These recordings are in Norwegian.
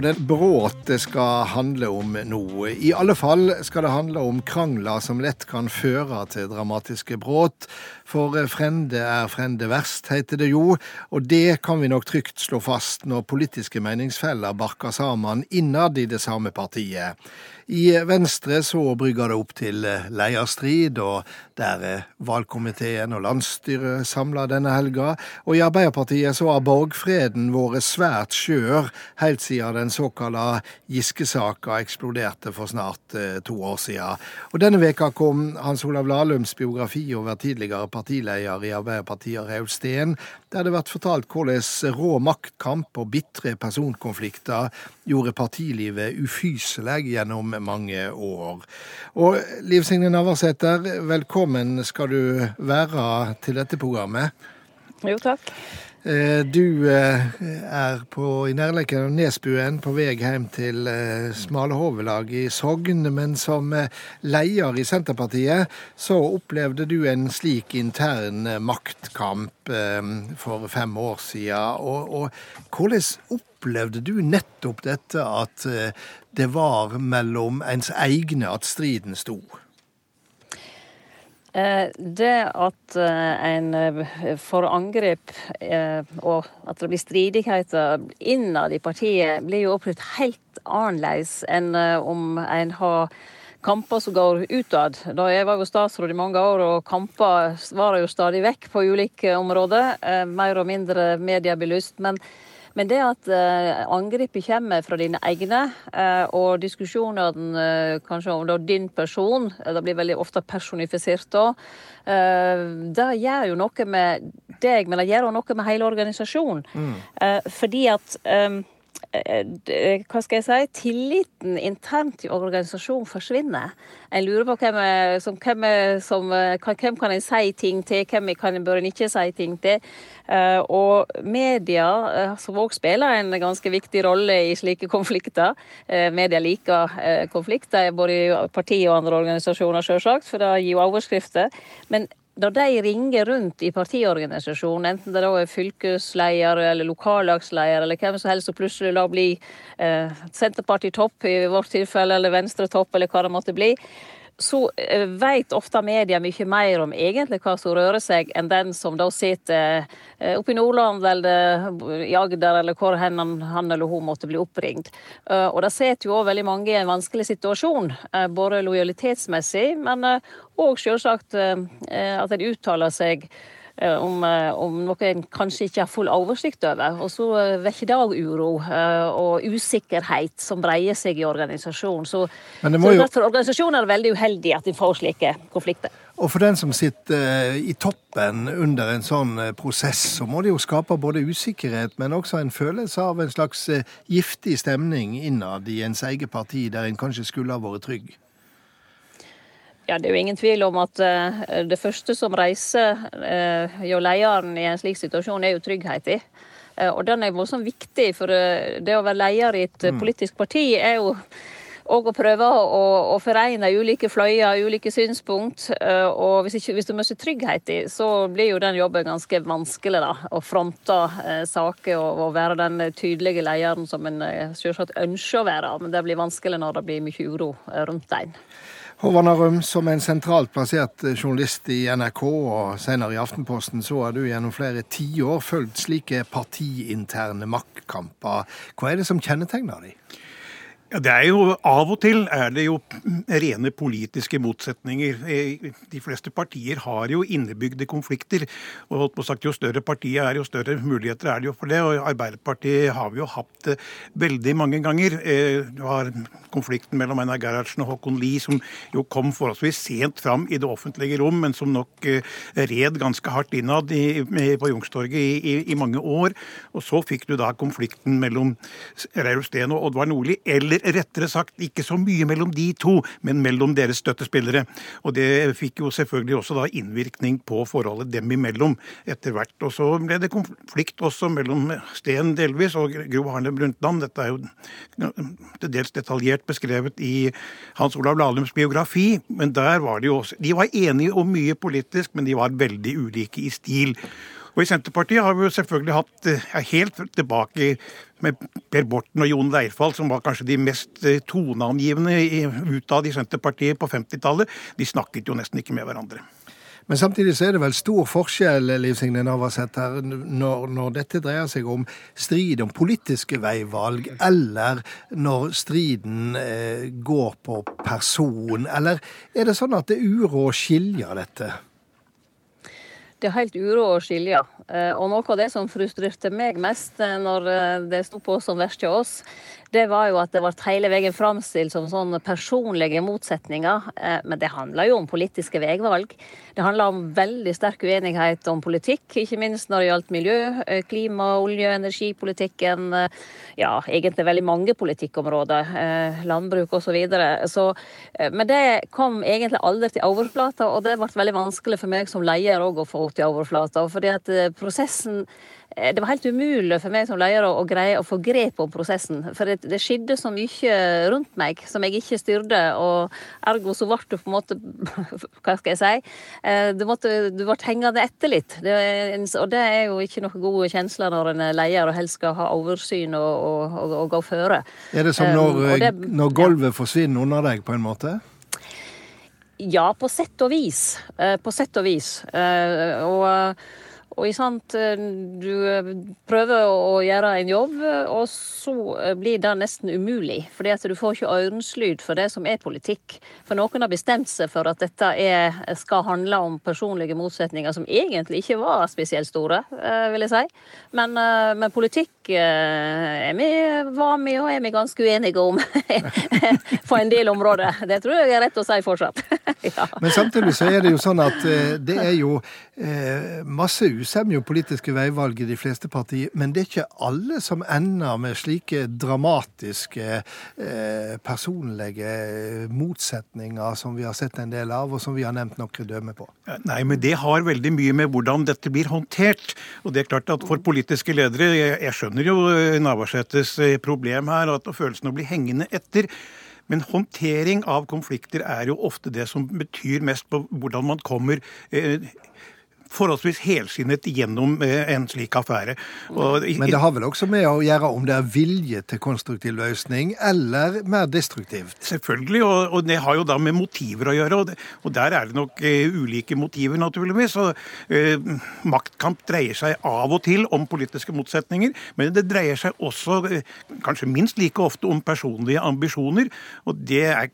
og den bråte skal handle om noe. I alle fall skal det handle om krangler som lett kan føre til dramatiske bråt. For frende er frende verst, heter det jo, og det kan vi nok trygt slå fast når politiske meningsfeller barker sammen innad i det samme partiet. I Venstre så brygger det opp til leierstrid, og der er valgkomiteen og landsstyret samla denne helga. Og i Arbeiderpartiet så har borgfreden vært svært skjør helt siden den såkalla Giske-saka eksploderte for snart eh, to år siden. Og denne veka kom Hans Olav Lahlums biografi over tidligere partileder i Arbeiderpartiet, Raul Steen, der det blir fortalt hvordan rå maktkamp og bitre personkonflikter gjorde partilivet ufyselig gjennom mange år. Og Liv Signe Navarsete, velkommen skal du være til dette programmet. Jo, takk. Eh, du eh, er på, i nærheten av Nesbuen på vei hjem til eh, Smalehovelag i Sogn. Men som leder i Senterpartiet så opplevde du en slik intern maktkamp for fem år siden. Og, og hvordan opplevde du nettopp dette at det var mellom ens egne at striden sto? Det at en får angrep og at det blir stridigheter innad i partiet, blir jo opplevd helt annerledes enn om en har kamper som går utad. Da jeg var jo statsråd i mange år, og kamper var jo stadig vekk på ulike områder. Mer og mindre mediebelyst. men men det at uh, angrepet kommer fra dine egne, uh, og diskusjonene uh, kanskje om da, din person, det blir veldig ofte personifisert da, det gjør jo noe med deg, men det gjør også noe med hele organisasjonen. Mm. fordi at hva skal jeg si, tilliten internt i organisasjonen forsvinner. En lurer på hvem, som, hvem, som, hvem kan en si ting til, hvem kan en bør en ikke si ting til. Og media, som òg spiller en ganske viktig rolle i slike konflikter. Media liker konflikter, både i partier og andre organisasjoner, sjølsagt, for det gir jo overskrifter. Men når de ringer rundt i partiorganisasjonen, enten det da er fylkesleder eller lokallagsleder eller hvem som helst som plutselig da blir eh, Senterparti-topp i vårt tilfelle, eller Venstre-topp, eller hva det måtte bli, så eh, veit ofte media mye mer om egentlig hva som rører seg, enn den som da sitter eh, oppe i Nordland eller i Agder eller hvor hen han, eller hun måtte bli oppringt. Eh, og det setter jo òg veldig mange i en vanskelig situasjon, både lojalitetsmessig, men òg selvsagt at en uttaler seg om, om, noe en kanskje ikke har full oversikt over. Og så vekker det òg uro og usikkerhet som breier seg i organisasjonen. Så, så jo... for organisasjonen er det veldig uheldig at en får slike konflikter. Og for den som sitter i toppen under en sånn prosess, så må det jo skape både usikkerhet, men også en følelse av en slags giftig stemning innad i ens eget parti, der en kanskje skulle ha vært trygg. Ja, Det er jo ingen tvil om at uh, det første som reiser hjå jo lederen i en slik situasjon, er jo trygghet. Uh, og den er voldsomt viktig, for det å være leder i et mm. politisk parti er jo og å prøve å, å foregne ulike fløyer, ulike synspunkt. Og hvis, ikke, hvis du mister trygghet i, så blir jo den jobben ganske vanskelig. da, Å fronte eh, saker og, og, være den tydelige lederen som en selvsagt ønsker å være. Men det blir vanskelig når det blir mye uro rundt en. Håvard Narum, som en sentralt plassert journalist i NRK og senere i Aftenposten, så har du gjennom flere tiår fulgt slike partiinterne maktkamper. Hva er det som kjennetegner dem? Ja, det er jo Av og til er det jo rene politiske motsetninger. De fleste partier har jo innebygde konflikter. og sagt, Jo større partiet er, jo større muligheter er det jo for det. og Arbeiderpartiet har vi jo hatt det veldig mange ganger. Eh, du har konflikten mellom Einar Gerhardsen og Håkon Lie, som jo kom forholdsvis sent fram i det offentlige rom, men som nok eh, red ganske hardt innad på Youngstorget i, i, i, mange år. Og så fikk du da konflikten mellom Reiulf Steen og Oddvar Nordli. eller rettere sagt ikke så mye mellom de to, men mellom deres støttespillere. Og det fikk jo selvfølgelig også da innvirkning på forholdet dem imellom etter hvert. Og så ble det konflikt også mellom Steen delvis og Gro Harlem Brundtland. Dette er jo til dels detaljert beskrevet i Hans Olav Lahlums biografi, men der var de jo også De var enige om mye politisk, men de var veldig ulike i stil. Og i Senterpartiet har vi jo selvfølgelig hatt ja, helt tilbake med Per Borten og Jon Leirfall, som var kanskje de mest toneangivende utad i Senterpartiet på 50-tallet. De snakket jo nesten ikke med hverandre. Men samtidig så er det vel stor forskjell Liv Signe Navarsete, når, når dette dreier seg om strid om politiske veivalg, eller når striden eh, går på person, eller er det sånn at det er uro å skilje dette? Det er helt uro å skilje. Eh, og noe av det som frustrerte meg mest eh, når eh, det sto på som verst hos oss, det var jo at det ble hele veien framstilt som sånne personlige motsetninger. Eh, men det handla jo om politiske veivalg. Det handla om veldig sterk uenighet om politikk, ikke minst når det gjaldt miljø, eh, klima, olje- energipolitikken. Eh, ja, egentlig veldig mange politikkområder. Landbruk osv. Så videre. så, men det kom egentlig aldri til overflata, og det ble veldig vanskelig for meg som leder å få til overflata. fordi at prosessen det var helt umulig for meg som leder å, greie å få grep om prosessen. For det, det skjedde så mye rundt meg som jeg ikke styrte, og ergo så ble du på en måte Hva skal jeg si? Eh, du, måtte, du ble hengende etter litt. Det, og det er jo ikke noen gode kjensler når en er leder og helst skal ha oversyn og, og, og, og gå føre. Er det som når, um, det, når gulvet ja. forsvinner under deg, på en måte? Ja, på sett og vis. På sett og vis. Og og sant, eh, du eh, prøver å gjøre en jobb, og så eh, blir det nesten umulig. Fordi at du får ikke ørenslyd for det som er politikk. For noen har bestemt seg for at dette er, skal handle om personlige motsetninger som egentlig ikke var spesielt store, vil jeg si. Men, men politikk er vi, var vi og er vi ganske uenige om på en del områder. Det tror jeg er rett å si fortsatt. ja. Men samtidig så er det jo sånn at det er jo masse usemje om politiske veivalg i de fleste partier, men det er ikke alle som ender med slike dramatiske eh, personlige motsetninger som vi har sett en del av, og som vi har nevnt noen dømme på. Nei, men det har veldig mye med hvordan dette blir håndtert. Og det er klart at for politiske ledere, jeg, jeg skjønner jo Navarsetes eh, problem her, at følelsen av å bli hengende etter. Men håndtering av konflikter er jo ofte det som betyr mest på hvordan man kommer eh, forholdsvis helskinnet gjennom eh, en slik affære. Og, Men det har vel også med å gjøre om det er vilje til konstruktiv løsning, eller mer destruktivt? Selvfølgelig, og, og det har jo da med motiver å gjøre. Og, det, og der er det nok uh, ulike motiver, naturligvis. Og, uh, maktkamp dreier seg av og til om politiske motsetninger, men det dreier seg også, uh, kanskje minst like ofte, om personlige ambisjoner. Og det er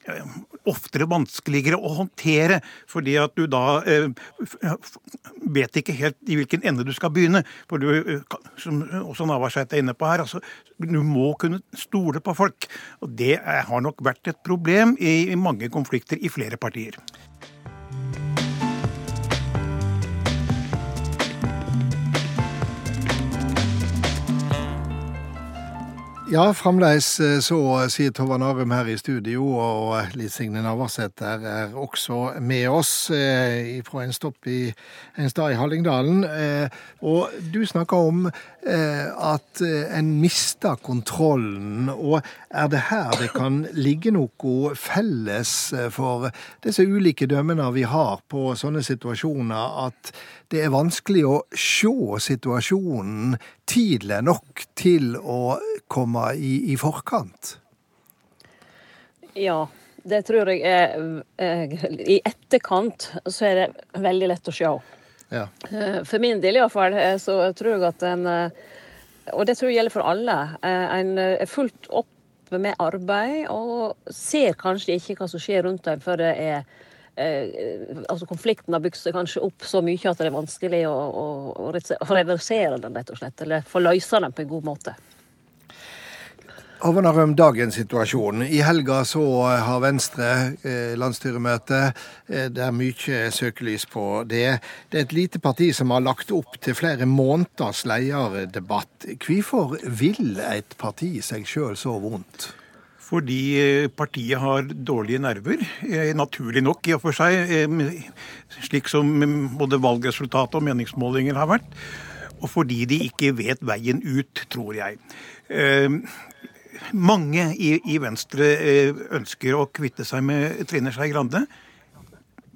oftere vanskeligere å håndtere, fordi at du da vet ikke helt i hvilken ende du skal begynne. For du, eh, som også Navarsete er inne på her, altså, du må kunne stole på folk. Og det har nok vært et problem i mange konflikter i flere partier. Ja, fremdeles eh, så sier Tovan Arum her i studio, og Liv Signe Navarsete er også med oss eh, fra en stopp i en stad i Hallingdalen. Eh, og du snakker om eh, at eh, en mister kontrollen, og er det her det kan ligge noe felles eh, for disse ulike dømmene vi har på sånne situasjoner, at det er vanskelig å se situasjonen tidlig nok til å komme i, i forkant? Ja, det tror jeg er I etterkant så er det veldig lett å se. Ja. Eh, for min del iallfall, eh, så tror jeg at en Og det tror jeg gjelder for alle. Eh, en er fullt opp med arbeid og ser kanskje ikke hva som skjer rundt en før det er Eh, altså Konflikten har bygd seg kanskje opp så mye at det er vanskelig å, å, å reversere den, rett og slett. Eller få løse den på en god måte. Hovanarøm, dagens situasjon. I helga så har Venstre eh, landsstyremøte. Eh, det er mye søkelys på det. Det er et lite parti som har lagt opp til flere måneders lederdebatt. Hvorfor vil et parti seg sjøl så vondt? Fordi eh, partiet har dårlige nerver, eh, naturlig nok i og for seg, eh, slik som både valgresultatet og meningsmålinger har vært. Og fordi de ikke vet veien ut, tror jeg. Mange i, Venstre ønsker å kvitte seg med Trine Skei Grande.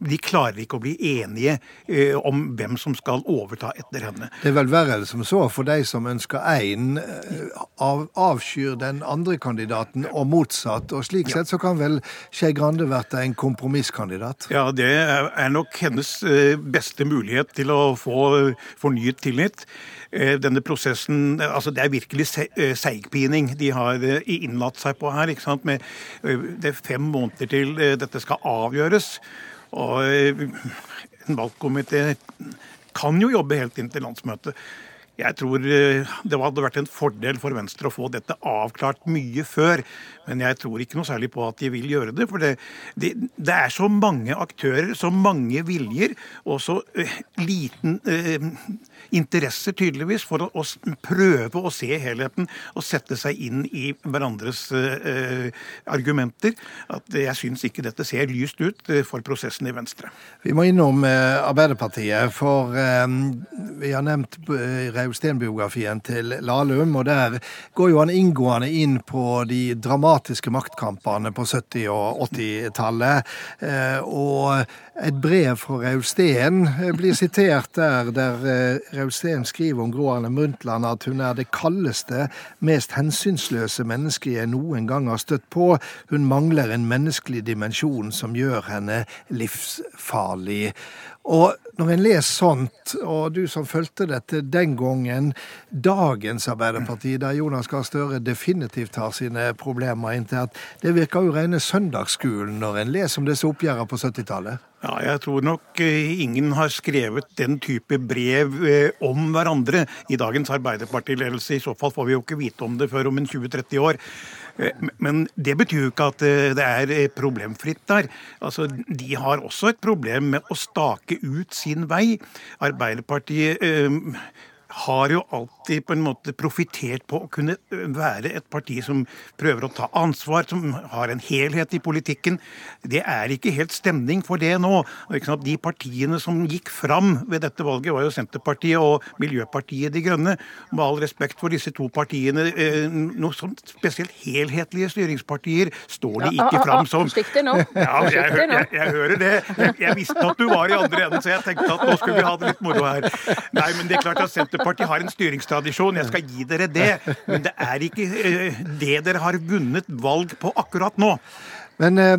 De klarer ikke å bli enige eh, om hvem som skal overta etter henne. Det er vel verre som så for de som ønsker én, av, avskyr den andre kandidaten, og motsatt. Og slik sett så kan vel Skei Grande være en kompromisskandidat? Ja, det er nok hennes beste mulighet til å få fornyet tillit. Eh, denne prosessen altså Det er virkelig eh, seigpining de har eh, innlatt seg på her. ikke sant? Med, det er fem måneder til dette skal avgjøres. Og en valgkomité kan jo jobbe helt inn til landsmøtet. Jeg tror det hadde vært en fordel for Venstre å få dette avklart mye før. Men jeg tror ikke noe særlig på at de vil gjøre det. For det, det, det er så mange aktører, så mange viljer, og så uh, liten uh, interesse, tydeligvis for å, å, prøve å se helheten og sette seg inn i hverandres uh, argumenter. At jeg syns ikke dette ser lyst ut for prosessen i Venstre. Vi må innom Arbeiderpartiet, for vi har nevnt Rausten-biografien til Lahlum. Og der går jo han inngående inn på de dramatiske maktkampene på 70- og 80-tallet. Og et brev fra Rausten eh, blir sitert der, der eh, Rausten skriver om Gro Arne Brundtland at hun er det kaldeste, mest hensynsløse mennesket jeg noen gang har støtt på. Hun mangler en menneskelig dimensjon som gjør henne livsfarlig. Og når en leser sånt, og du som fulgte dette den gangen, dagens Arbeiderparti, der Jonas Gahr Støre definitivt har sine problemer internt, det virker jo rene søndagsskolen når en leser om disse oppgjørene på 70-tallet? Ja, jeg tror nok eh, ingen har skrevet den type brev eh, om hverandre i dagens Arbeiderpartiledelse. I så fall får vi jo ikke vite om det før om en 20-30 år. Eh, men det betyr jo ikke at det er problemfritt der. Altså, De har også et problem med å stake ut sin vei. Arbeiderpartiet har jo alltid på en måte profitert på å kunne være et parti som prøver å ta ansvar, som har en helhet i politikken. Det er ikke helt stemning for det nå. De partiene som gikk fram ved dette valget, var jo Senterpartiet og Miljøpartiet De Grønne. Med all respekt for disse to partiene, noe sånn spesielt helhetlige styringspartier står de ikke fram som. nå. Ja, jeg, jeg, jeg, jeg hører det. Jeg, visste at du var i andre enden, så jeg tenkte at nå skulle vi ha det litt moro her. Nei, men det er klart at Senterpartiet Senterpartiet har en styringstradisjon, jeg skal gi dere det. Men det er ikke eh, det dere har vunnet valg på akkurat nå. Men eh,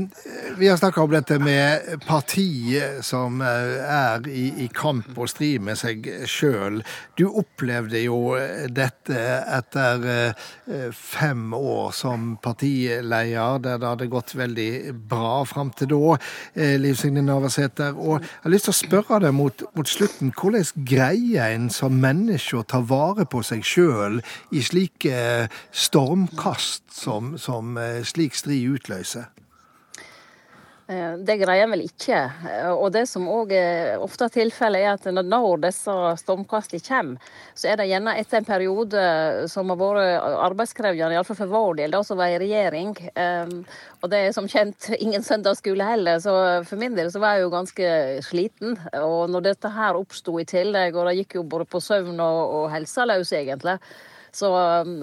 vi har snakka om dette med partiet som eh, er i, i, kamp og strid med seg sjøl. Du opplevde jo eh, dette etter eh, fem år som partileder, der det hadde gått veldig bra fram til da, eh, Liv Signe Navarsete. Og jeg har lyst til å spørre deg mot, mot slutten, hvordan greier en som menneske å ta vare på seg sjøl i slike stormkast som, som slik strid utløser? Eh, det greier en vel ikke. Eh, og det som òg ofte er tilfellet, er at når disse stormkastene kommer, så er det gjerne etter en periode som har vært arbeidskrevende, iallfall for vår del, da som var i regjering. Eh, og det er som kjent ingen søndagsskole heller, så for min del så var jeg jo ganske sliten. Og når dette her oppsto i tillegg, og det gikk jo både på søvn og, og helsa løs, egentlig, så um,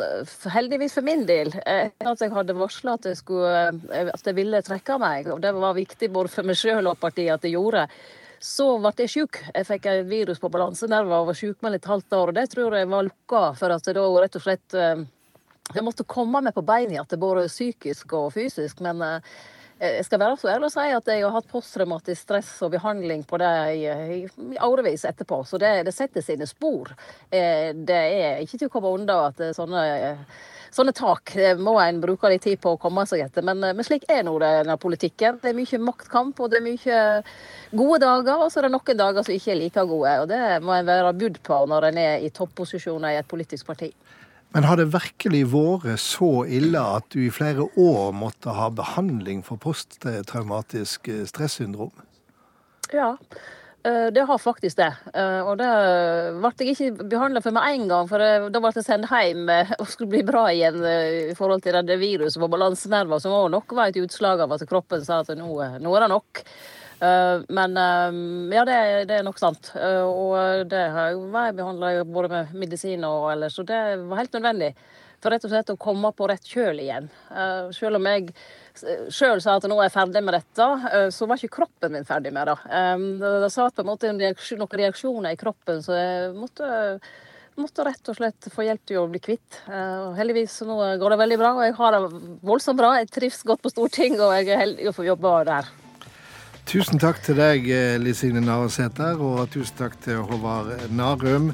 heldigvis for min del, etter at jeg hadde varsla at, eh, at, jeg ville trekke meg, og det var viktig både for meg sjøl og partiet at jeg gjorde, så ble jeg sjuk. Jeg fikk et virus på balansenerver og var sjukmeldt et halvt år. og Det tror jeg var lukka for at jeg da rett og slett eh, Jeg måtte komme meg på beina igjen, både psykisk og fysisk. men eh, Eh, jeg skal være så ærlig å si at jeg har hatt posttraumatisk stress og behandling på det i, i, årevis etterpå. Så det, det, setter sine spor. Eh, det er ikke til å komme unna at sånne, sånne tak må en bruke litt tid på å komme seg etter. Men, men slik er nå denne politikken. Det er mye maktkamp, og det er mye gode dager, og så er det noen dager som ikke er like gode. Og det må en være budd på når en er i topposisjoner i et politisk parti. Men har det virkelig vært så ille at du i flere år måtte ha behandling for posttraumatisk stressyndrom? Ja, eh, det har faktisk det. Eh, og det ble jeg ikke behandla for med en gang, for da ble jeg sendt hjem eh, og skulle bli bra igjen i forhold til det viruset på balansenerver, som òg nok var et utslag av at kroppen sa at nå, nå er det nok. Eh, men eh, ja, det, det, er nok sant. Eh, og det har jeg behandla både med medisin og ellers, så det var helt nødvendig. for rett og slett å komme på rett kjøl igjen. Selv om jeg sjøl sa at nå er jeg ferdig med dette, så var ikke kroppen min ferdig med det. Det, satt på en måte noen reaksjoner i kroppen, så jeg måtte, måtte rett og slett få hjelp til å bli kvitt. Heldigvis nå går det veldig bra, og jeg har det voldsomt bra. Jeg trives godt på Stortinget, og jeg er heldig å få jobbe der. Tusen takk til deg, Liv Signe Navarsete, og tusen takk til Håvard Narum.